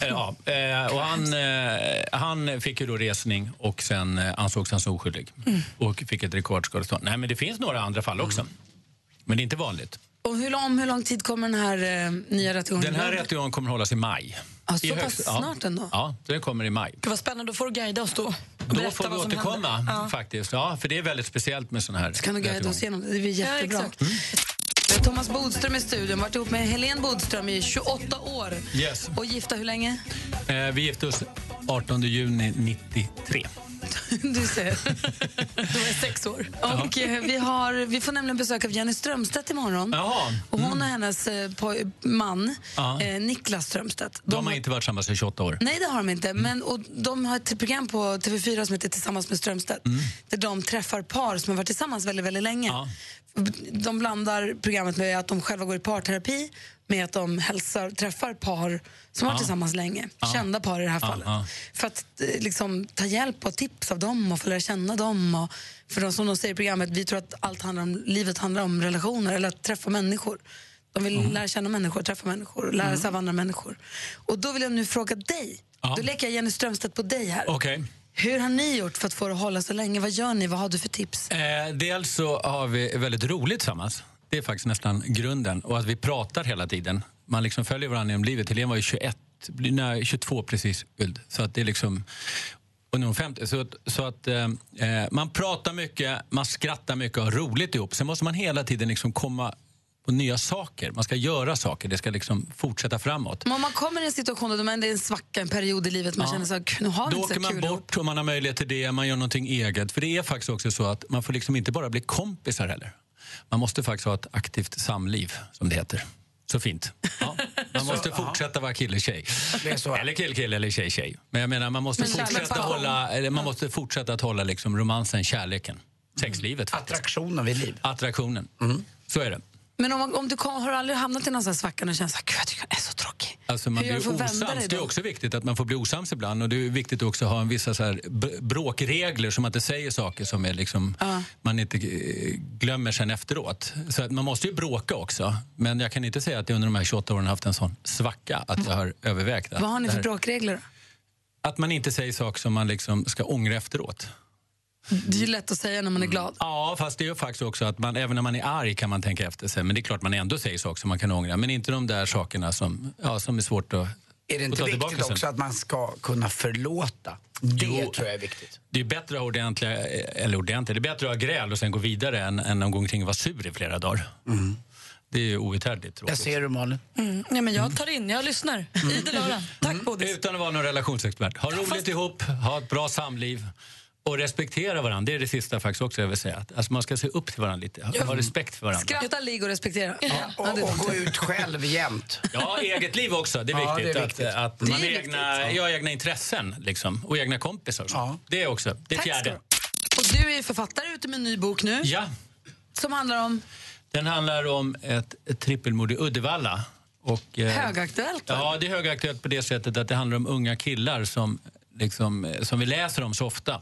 eh, Ja. Eh, Ja, och han, han fick ju då resning och sen ansågs han så oskyldig och fick ett rekordskadestånd. Nej, men det finns några andra fall också. Men det är inte vanligt. Och hur, lång, om hur lång tid kommer den här eh, nya rättegången? Den här rättegången kommer att hållas i maj. Ja, så pass högst- snart ändå? Ja, den kommer i maj. Gud vad spännande, då får du guida oss då. Då får vi återkomma. Ja. faktiskt. Ja, för det är väldigt speciellt med såna här Så kan du guida oss igenom det. Det blir Ja, jättebra. exakt. Vi har Thomas Bodström i studion. varit ihop med Helene Bodström i 28 år. Yes. Och gifta hur länge? Eh, vi gifte oss 18 juni 93. [laughs] Du ser. Då är jag sex år. [laughs] Och eh, vi, har, vi får nämligen besök av Jenny Strömstedt imorgon. Jaha. Och hon och hennes eh, poj- man, Ja. eh, Niklas Strömstedt. De har inte varit tillsammans i 28 år. Nej, det har de inte. Men, och de har ett program på TV4 som heter Tillsammans med Strömstedt. Där de träffar par som har varit tillsammans väldigt, väldigt länge. De blandar programmet med att de själva går i parterapi med att de hälsar, träffar par som har varit Ja. tillsammans länge. Ja. Kända par i det här Ja, fallet. ja. För att eh, liksom, ta hjälp och tips av dem och få lära känna dem. Och, för de, som de säger i programmet, vi tror att allt handlar om, livet handlar om relationer eller att träffa människor. De vill lära känna människor, träffa människor, lära sig av andra människor. Och då vill jag nu fråga dig. Ja. Då leker jag Jenny Strömstedt på dig här. Okej. Hur har ni gjort för att få det att hålla så länge? Vad gör ni? Vad har du för tips? Eh, dels så har vi väldigt roligt tillsammans. Det är faktiskt nästan grunden. Och att vi pratar hela tiden. Man liksom följer varandra genom livet. Helene var ju 21, nej, 22 precis fylld. Så att det är liksom... Och nu är hon 50. Så, så att eh, eh, man pratar mycket, man skrattar mycket och har roligt ihop. Sen måste man hela tiden liksom komma på nya saker. Man ska göra saker. Det ska liksom fortsätta framåt. Men om man kommer i en situation då man- det är en svacka, en period i livet, man Ja. känner så här, nu har vi Då inte åker så man ihop. bort och man har möjlighet till det. Man gör någonting eget. För det är faktiskt också så att man får liksom inte bara bli kompisar heller. Man måste faktiskt ha ett aktivt samliv, som det heter. Så fint. Ja. Man [laughs] måste fortsätta vara kille-tjej. Eller kill-kill eller tjej-tjej. Men jag menar, man måste Men fortsätta, hålla, eller man måste fortsätta att hålla liksom romansen, kärleken, sexlivet. faktiskt. Attraktionen vid liv. Attraktionen. Så är det. Men om, om du kom, har du aldrig hamnat i någon sån svacka och känt gud jag är så tråkig. Alltså man Hur blir att osams. Det är också viktigt att man får bli osams ibland. Och det är viktigt också att ha en vissa så här bråkregler som att inte säger saker som är liksom, man inte eh, glömmer sen efteråt. Så att man måste ju bråka också. Men jag kan inte säga att jag under de här 28 åren haft en sån svacka att jag har övervägt att Vad har ni det för bråkregler? Att man inte säger saker som man liksom ska ångra efteråt. Det är ju lätt att säga när man är glad. Ja, fast det är ju faktiskt också att man, även när man är arg kan man tänka efter sig. Men det är klart man ändå säger saker som man kan ångra. Men inte de där sakerna som, ja, som är svårt att Är det inte ta viktigt också att man ska kunna förlåta? Det Jo. tror jag är viktigt. Det är bättre att ha ordentliga, eller ordentliga, det är bättre att ha gräl och sen gå vidare än, än att gå omkring och vara sur i flera dagar. Det är ju outhärdligt tråkigt. Jag ser du Malin. Mm. Ja, men jag tar in, jag lyssnar. Idel öra. Tack Bodis. Utan att vara någon relationsexpert. Ha roligt ihop, ha ett bra samliv och respektera varandra. Det är det sista faktiskt också jag vill säga. Alltså man ska se upp till varandra lite, ha, ha respekt för varandra. Skratta, ligg och respektera. Ja. Och, och gå ut själv jämt. Ja, eget liv också. Det är Ja, viktigt. det är viktigt. Att, är man har egna, ja, egna intressen liksom, och egna kompisar. så. Det är också. Det är Tack fjärde. Och du är författare ute med en ny bok nu. Ja. Som handlar om Den handlar om ett, ett trippelmord i Uddevalla. Och, eh, högaktuellt. Ja, det är högaktuellt på det sättet att det handlar om unga killar som, liksom, eh, som vi läser om så ofta.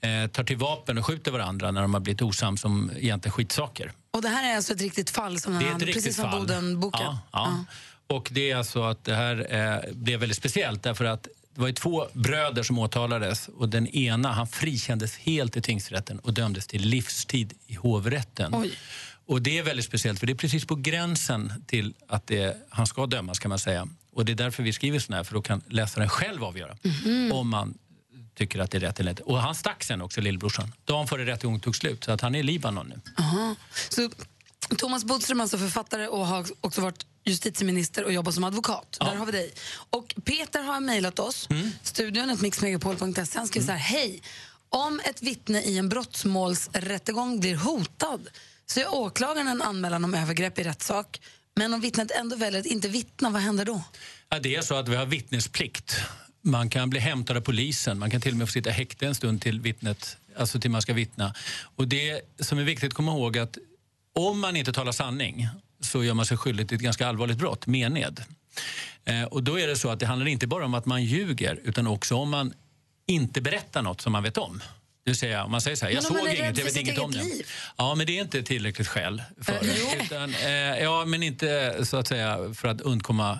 Eh, tar till vapen och skjuter varandra när de har blivit osams om egentligen skitsaker. Och det här är alltså ett riktigt fall som Det är han, precis som. Boden-boken. Ja, ja. Och det är alltså att det här eh, blev väldigt speciellt därför att det var två bröder som åtalades och den ena han frikändes helt i tingsrätten och dömdes till livstid i hovrätten. Och det är väldigt speciellt för det är precis på gränsen till att det, han ska dömas kan man säga. Och det är därför vi skriver sån här för då kan läsaren själv avgöra Mhm. om man tycker att det är rätt eller inte. Och han stack sen också, lillbrorsan. Dagen före rättegången tog slut. Så att han är i Libanon nu. Aha. Så Thomas Bodström är alltså författare och har också varit justitieminister och jobbat som advokat. Där har vi dig. Och Peter har mejlat oss, Mm. studion mixmegapol.se. Han skriver så här, hej. Om ett vittne i en brottmålsrättegång blir hotad så gör åklagaren en anmälan om övergrepp i rättssak. Men om vittnet ändå väljer att inte vittna, vad händer då? Ja, det är så att vi har vittnesplikt. Man kan bli hämtad av polisen, man kan till och med få sitta häkte en stund till vittnet, alltså till man ska vittna. Och det som är viktigt att komma ihåg att om man inte talar sanning så gör man sig skyldig till ett ganska allvarligt brott, mened. Eh, och då är det så att det handlar inte bara om att man ljuger utan också om man inte berättar något som man vet om. Vill säga, om man säger så här, jag såg inget, jag vet inget om det. Ja, men det är inte tillräckligt skäl för det. Utan, eh, ja, men inte så att säga för att undkomma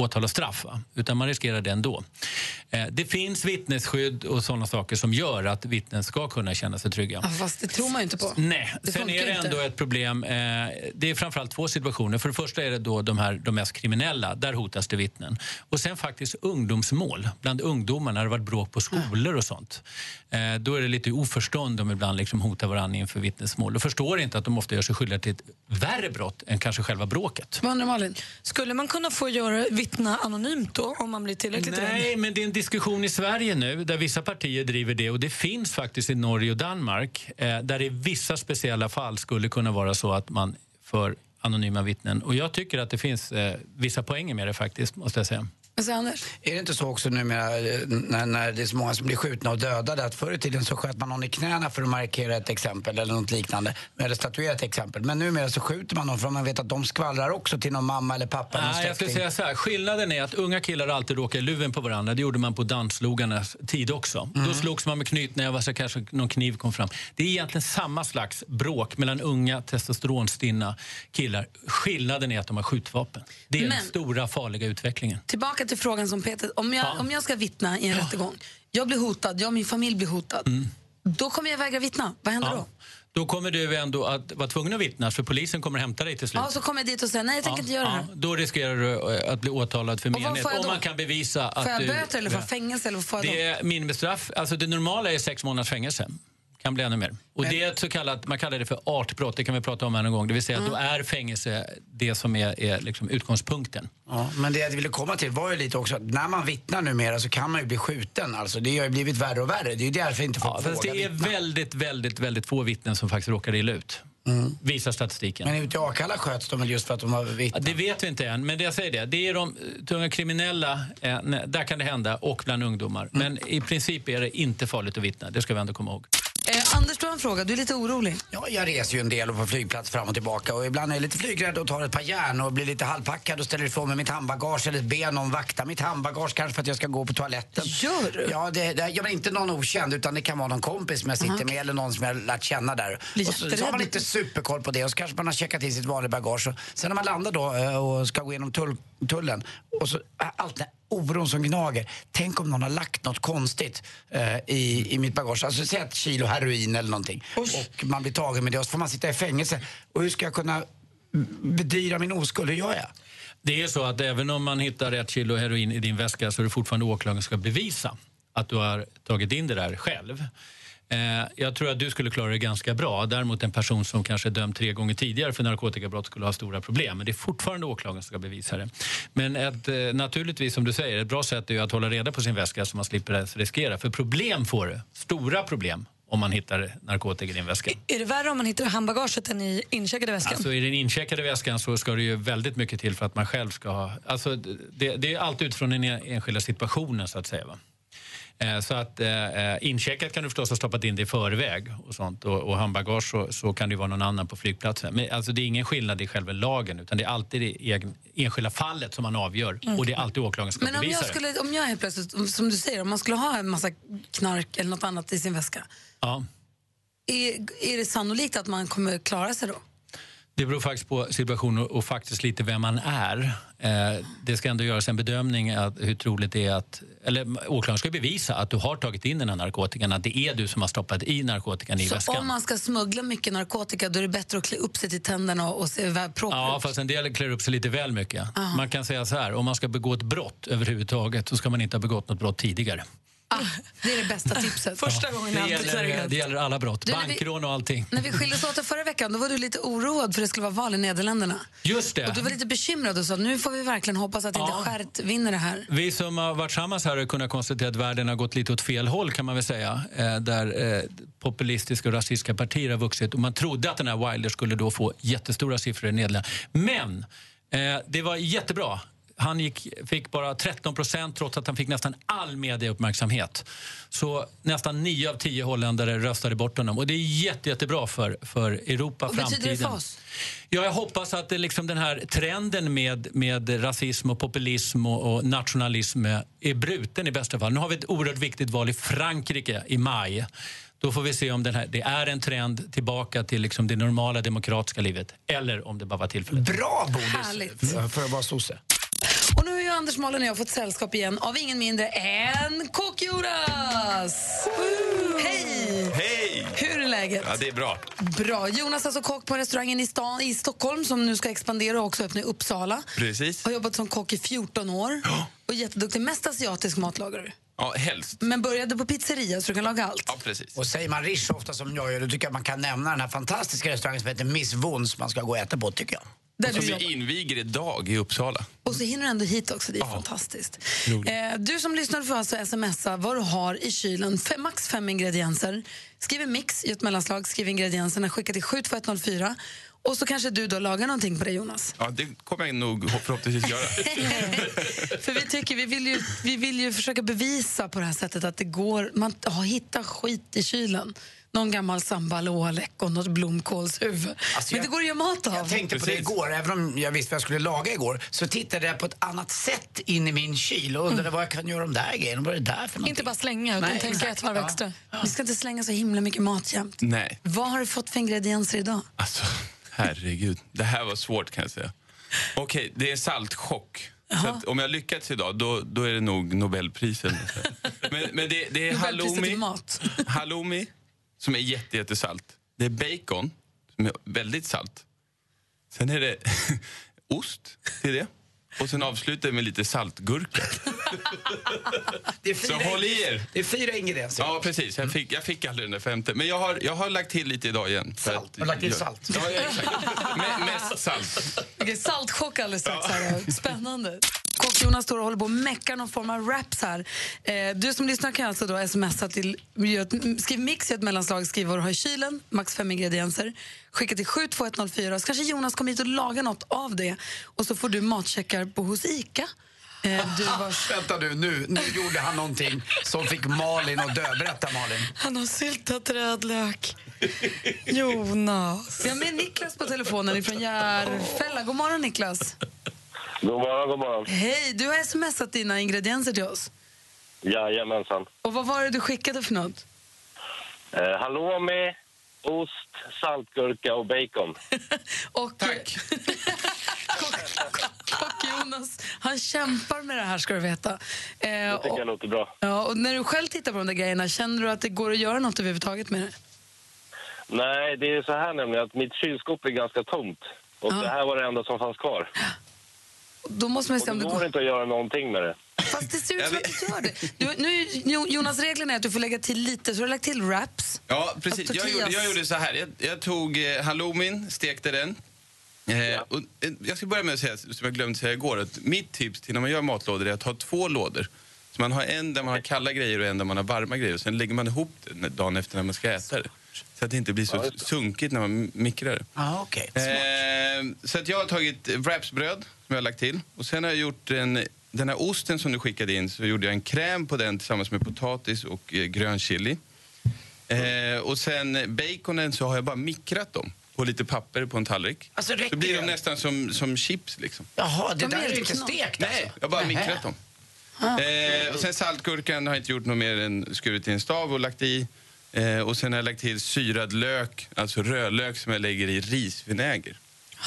åtal och straff, va? utan man riskerar det ändå. Eh, det finns vittnesskydd och sådana saker som gör att vittnen ska kunna känna sig trygga. Ja, fast det tror man ju inte på. Nej, Det sen är det inte. ändå ett problem. Eh, det är framförallt två situationer. För det första är det då de, här, de mest kriminella, där hotas det vittnen. Och sen faktiskt ungdomsmål, bland ungdomar när det varit bråk på skolor och sånt. Eh, då är det lite oförstånd om ibland liksom hotar varandra inför vittnesmål. Och förstår inte att de ofta gör sig skyldiga till ett värre brott än kanske själva bråket. Undrar Malin? Skulle man kunna få göra, vittna anonymt då om man blir tillräckligt Nej, rädd? men det är en diskussion i Sverige nu där vissa partier driver det och det finns faktiskt i Norge och Danmark eh, där det i vissa speciella fall skulle kunna vara så att man för anonyma vittnen. Och jag tycker att det finns eh, vissa poänger med det faktiskt, måste jag säga. Anders? Är det inte så också numera eh, när, när det är så många som blir skjutna och dödade att förr i tiden så sköt man någon i knäna för att markera ett exempel eller något liknande. Eller statuera ett exempel. Men numera så skjuter man dem för att man vet att de skvallrar också till någon mamma eller pappa eller Nej, jag skulle säga så här. Skillnaden är att unga killar alltid råkar i luven på varandra. Det gjorde man på danslogarnas tid också. Då slogs man med knytnävar så kanske någon kniv kom fram. Det är egentligen samma slags bråk mellan unga testosteronstinna killar. Skillnaden är att de har skjutvapen. Det är Men- den stora farliga utvecklingen. Tillbaka till frågan som Peter... Om jag, om jag ska vittna i en rättegång, jag blir hotad, jag och min familj blir hotad. Då kommer jag vägra vittna. Vad händer Mm. Ja. Då kommer du ändå att vara tvungen att vittna för polisen kommer hämta dig till då? slut. Ja, så kommer jag dit och säger nej, jag tänker Ja, inte göra det ja, här. Då riskerar du eh, att bli åtalad för mened. Om då? man kan bevisa att Får jag du... böter eller får fängelse? Eller får jag Det då? är minimistraff. Alltså det normala är sex månaders fängelse. Kan bli ännu mer. Och det är ett så kallat, man kallar det för artbrott, det kan vi prata om en gång. Det vill säga att då är fängelse det som är, är liksom utgångspunkten. Ja, men det jag ville komma till var ju lite också att när man vittnar numera så kan man ju bli skjuten. Alltså, det har ju blivit värre och värre. Det är ju därför inte folk Ja, vågar det är vittna. väldigt, väldigt, väldigt få vittnen som faktiskt råkar illa ut. Visar statistiken. Men ute i Akalla sköts de väl just för att de har vittnat? Ja, det vet vi inte än, men det jag säger det. Det är de tunga kriminella, eh, där kan det hända, och bland ungdomar. Men i princip är det inte farligt att vittna, det ska vi ändå komma ihåg. Eh, Anders, du har en fråga. Du är lite orolig. Ja, jag reser ju en del och på flygplats fram och tillbaka och ibland är jag lite flygrädd och tar ett par järn och blir lite halvpackad och ställer ifrån mig mitt handbagage eller ber någon vakta mitt handbagage kanske för att jag ska gå på toaletten. Gör du? Ja, det, det, ja men inte någon okänd utan det kan vara någon kompis som jag sitter Aha. med eller någon som jag har lärt känna där. Blir Och så, så har man inte superkoll på det och så kanske man har checkat in sitt vanliga bagage och sen när man landar då eh, och ska gå igenom tull, tullen och så äh, allt oron som gnager. Tänk om någon har lagt något konstigt eh, i, i mitt bagage. Alltså säg ett kilo heroin eller någonting. Och man blir tagen med det och så får man sitta i fängelse. Och hur ska jag kunna bedyra min oskuld? Hur gör jag? Det är så att även om man hittar ett kilo heroin i din väska så är det fortfarande åklagaren ska bevisa att du har tagit in det där själv. Eh, jag tror att du skulle klara det ganska bra. Däremot en person som kanske är dömd tre gånger tidigare för narkotikabrott skulle ha stora problem. Men det är fortfarande åklagaren som ska bevisa det. Men ett, eh, naturligtvis, som du säger, ett bra sätt är att hålla reda på sin väska så man slipper ens riskera. För problem får du, stora problem, om man hittar narkotika i din väska. Är det värre om man hittar handbagaget än i incheckade väskan? Alltså i den incheckade väskan så ska det ju väldigt mycket till för att man själv ska ha... Alltså det, det är allt utifrån den enskilda situationen så att säga. Va? Eh, Så att eh, incheckat kan du förstås ha stoppat in det i förväg och sånt och, och handbagage så, så kan det vara någon annan på flygplatsen. Men alltså det är ingen skillnad i själva lagen utan det är alltid det egen, enskilda fallet som man avgör och det är alltid åklagaren som Men om jag, skulle, om jag helt plötsligt, om- som du säger, om man skulle ha en massa knark eller något annat i sin väska, Ja. är, är det sannolikt att man kommer klara sig då? Det beror faktiskt på situationen och, faktiskt lite vem man är. Eh, det ska ändå göras en bedömning att hur troligt det är att... Eller åklagaren ska bevisa att du har tagit in den här narkotikan, att det är du som har stoppat i narkotikan i Så väskan. om man ska smuggla mycket narkotika då är det bättre att klä upp sig till tänderna och, se proper Ja, ut? fast en del klär upp sig lite väl mycket. Aha. Man kan säga så här, om man ska begå ett brott överhuvudtaget så ska man inte ha begått något brott tidigare. Ah, det är det bästa tipset. Första gången Det gäller, det gäller alla brott, Du, bankrån och allting. När vi skildes åt förra veckan då var du lite oroad för det skulle vara val i Nederländerna. Just det. Och du var lite bekymrad och sa nu får vi verkligen hoppas att inte Ja. skärt vinner det här. Vi som har varit tillsammans här har kunnat konstatera att världen har gått lite åt fel håll kan man väl säga. Eh, där eh, populistiska och rasistiska partier har vuxit och man trodde att den här Wilder skulle då få jättestora siffror i Nederländerna. Men eh, det var jättebra. Han gick, fick bara 13 procent trots att han fick nästan all mediauppmärksamhet. Så nästan 9 av 10 holländare röstade bort honom. Och det är jätte, jättebra för, för Europa, Vad betyder framtiden. det för oss? Ja, jag hoppas att det liksom den här trenden med, med rasism och populism och, och nationalism är bruten i bästa fall. Nu har vi ett oerhört viktigt val i Frankrike i maj. Då får vi se om den här, det är en trend tillbaka till liksom det normala demokratiska livet eller om det bara var tillfälligt. Bra Bodis för att vara sosse. Och nu har ju Anders Malin och jag fått sällskap igen av ingen mindre än Kock-Jonas! Hej! Hej! Hur är läget? Ja, det är bra. Bra. Jonas är alltså kock på restaurangen i stan i Stockholm som nu ska expandera och också öppna i Uppsala. Precis. Har jobbat som kock i 14 år och jätteduktig. Mest asiatisk matlagare du. Ja, helst. Men började på pizzeria så du kan laga allt. Ja, precis. Och säger man Rish ofta som jag gör, då tycker jag man kan nämna den här fantastiska restaurangen som heter Miss Wons man ska gå och äta på tycker jag. Där Som vi inviger idag i Uppsala. Och så hinner du ändå hit också, det är fantastiskt. Eh, du som lyssnar får alltså smsa vad du har i kylen, fem, max fem ingredienser. Skriv en mix i ett mellanslag, skriv ingredienserna, skicka till 72104 och så kanske du då lagar någonting på det Jonas. Ja, det kommer jag nog förhoppningsvis göra. [laughs] För vi tycker, vi vill, ju, vi vill ju försöka bevisa på det här sättet att det går, man har hittat skit i kylen. Någon gammal sambalåläck och något blomkålshuvud. Alltså, Men jag- det går att göra mat av. Jag tänkte på det igår, även om jag visste vad jag skulle laga igår, så tittade jag på ett annat sätt in i min kyl och undrade vad jag kan göra de där grejerna. Vad är det där för någonting? Inte bara slänga, utan Nej, tänka ett varv Ja. extra. Vi ska inte slänga så himla mycket mat jämt. Nej, Vad har du fått för ingredienser idag? alltså herregud. Det här var svårt kan jag säga. Okej, det är saltchock. Så att om jag lyckats idag, då, då är det nog Nobelpris. eller [laughs] något sånt. Men, men det, det är Nobelpriset halloumi, mat. halloumi, som är jätte, jättesalt. Det är bacon, som är väldigt salt. Sen är det [laughs] ost till det. Och sen avslutar jag med lite saltgurka. Det är Så fyra, håll i er! det är fyra ingredienser. Ja, precis. Jag fick, jag fick aldrig den där femte. Men jag har, jag har lagt till lite idag igen. för Salt. att- Har lagt till ja. salt? Ja, ja, exakt. Me- mest salt. Okej, saltchock alldeles strax. Då. Spännande. Kock-Jonas står och håller på och meckar någon form av raps här. Eh, du som lyssnar kan alltså då smsa till... Skriv mix i ett mellanslag, skriv vad du har i kylen, max fem ingredienser. Skicka till 72104 så kanske Jonas kommer hit och lagar något av det. Och så får du matcheckar på hos ICA. Eh, du [laughs] var... Vänta nu, nu, nu gjorde han någonting som fick Malin att dö. Berätta Malin. Han har syltat rödlök. Jonas. Vi har med Niklas på telefonen från Järfälla. God morgon Niklas. God morgon, god morgon. Hej, du har smsat dina ingredienser till oss. Jajamensan. Och vad var det du skickade för något? Eh, halloumi, ost, saltgurka och bacon. [laughs] Och, Tack. [laughs] och Jonas, han kämpar med det här ska du veta. Eh, Det tycker jag låter bra. ja, och när du själv tittar på de där grejerna, känner du att det går att göra något överhuvudtaget med det? Nej, det är så här nämligen att mitt kylskåp är ganska tomt. Och det här var det enda som fanns kvar. Då måste man Och se om det går går. inte att göra någonting med det. Fast det ser ut som att du gör det. Du, nu, Jo- Jonas, reglerna är att du får lägga till lite, så du har lagt till wraps. Ja, precis. Och Jag gjorde, jag gjorde så här. Jag, jag tog eh, halloumin, stekte den. Eh, och, eh, jag ska börja med att säga, som jag glömde säga igår, att mitt tips till när man gör matlådor är att ha två lådor. Så man har en där man har kalla grejer och en där man har varma grejer. Och sen lägger man ihop det dagen efter när man ska äta det. Så att det inte blir så sunkigt när man mikrar det. Ah, okay. Eh, så att jag har tagit wrapsbröd som jag har lagt till. Och sen har jag gjort en, den här osten som du skickade in så gjorde jag en kräm på den tillsammans med potatis och eh, grön chili. Eh, och sen baconen så har jag bara mikrat dem på lite papper på en tallrik. Alltså, så blir de nästan som, som chips liksom. Jaha, det De där är inte stekt Nej, alltså. jag har bara mikrat dem. Eh, och sen saltgurkan har jag inte gjort något mer än skurit i en stav och lagt i. Eh, och sen har jag lagt till syrad lök, alltså rödlök som jag lägger i risvinäger.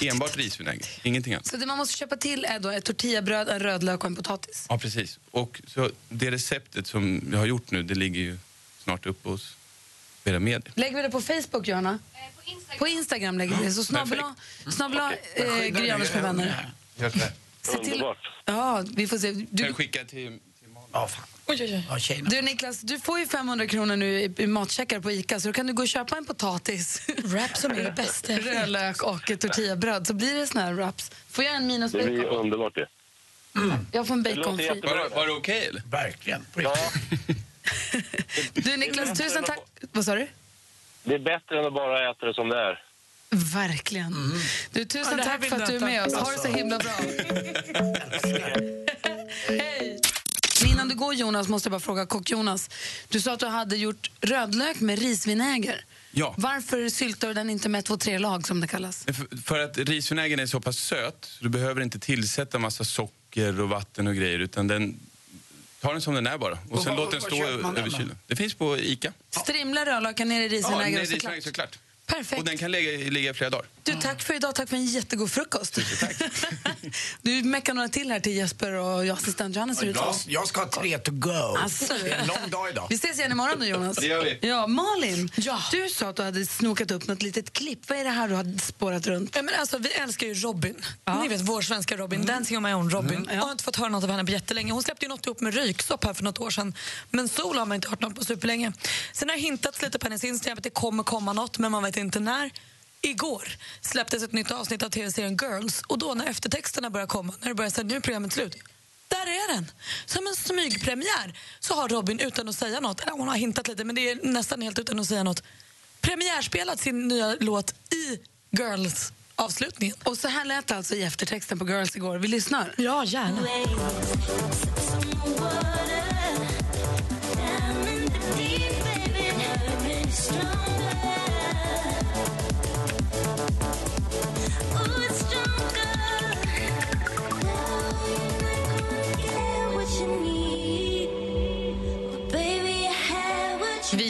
Enbart risvinäger, ingenting annat. Så det man måste köpa till är då ett tortillabröd, en rödlök och en potatis. Ja, precis. Och så det receptet som jag har gjort nu, det ligger ju snart uppe hos era medier. Lägger vi det på Facebook, Johanna? På Instagram. lägger vi det. Så snabbla, snabbla eh, Gry Anders med vänner. Se till, ja, vi får se. Kan Du, jag skicka till... Ja, fan. oj, oj, oj. Du Niklas, du får ju 500 kronor nu i, matcheckar på Ica så då kan du gå och köpa en potatis. Wrap som är det bästa. [laughs] Rödlök och ett tortillabröd så blir det såna här wraps. Får jag en minus Det blir underbart det. Jag får en baconfri. Var, var det okej eller? Verkligen. På Ja, [laughs] Du Niklas, tusen tack. Vad sa du? det är bättre än att bara äta det som det är. Verkligen. Du, tusen Ja, tack för att du är med oss. Ha det så himla bra. [laughs] Hej! Men Innan du går Jonas måste jag bara fråga kock Jonas. Du sa att du hade gjort rödlök med risvinäger. Ja. Varför syltar du den inte med två, tre lag som det kallas? För, för att risvinägern är så pass söt så du behöver inte tillsätta massa socker och vatten och grejer utan den Ta den som den är bara och Och sen låt den stå över kylen. Det finns på Ica. Strimla rödlöken ner i Ja, risvinäger nej, och så risvinäger klart. såklart. Perfekt. Och den kan ligga, ligga i flera dagar. Du, tack för idag. Tack för en jättegod frukost. [laughs] du meckar några till här till Jesper och jag, assistent ut Jag, jag ska ha tre to go. Alltså. Det är en lång dag idag. Vi ses igen imorgon då Jonas. Det gör vi. Ja, Malin, du sa att du hade snokat upp något litet klipp. Vad är det här du har spårat runt? Ja, men alltså, vi älskar ju Robin. Ni vet vår svenska Robin. Dancing on my own Robin. Jag har inte fått höra något av henne på jättelänge. Hon släppte ju något ihop med Ryksopp här för något år sedan. Men Sol har man inte hört något på superlänge. Sen har hintats lite på hennes Instagram att det kommer komma något men man vet inte när. Igår släpptes ett nytt avsnitt av tv-serien Girls och då när eftertexterna börjar komma, när det börjar säga nu är programmet slut, där är den! Som en smygpremiär så har Robin utan att säga något, eller hon har hintat lite men det är nästan helt utan att säga något, premiärspelat sin nya låt i Girls avslutningen. Och så här lät det alltså i eftertexten på Girls igår. Vi lyssnar. Ja, gärna. Vi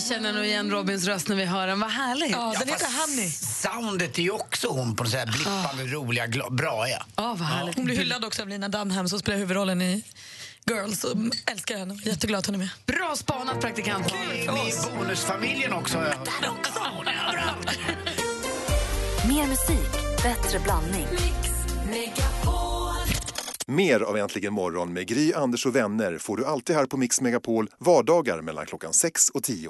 känner nog igen Robins röst när vi hör den. Vad härligt. Ja, den heter Honey. Soundet är ju också hon på så här blippande, roliga, gla- bra ja. Ja, vad härligt. Hon blir hyllad också av Lina Dunham som spelar huvudrollen i Girls. Och älskar henne. Jätteglad att hon är med. Bra spanat praktikant. Ni i bonusfamiljen också. jag hört. Mer musik, bättre blandning. Mer av Äntligen morgon med Gry, Anders och vänner får du alltid här på Mix Megapol vardagar mellan klockan 6 och 10.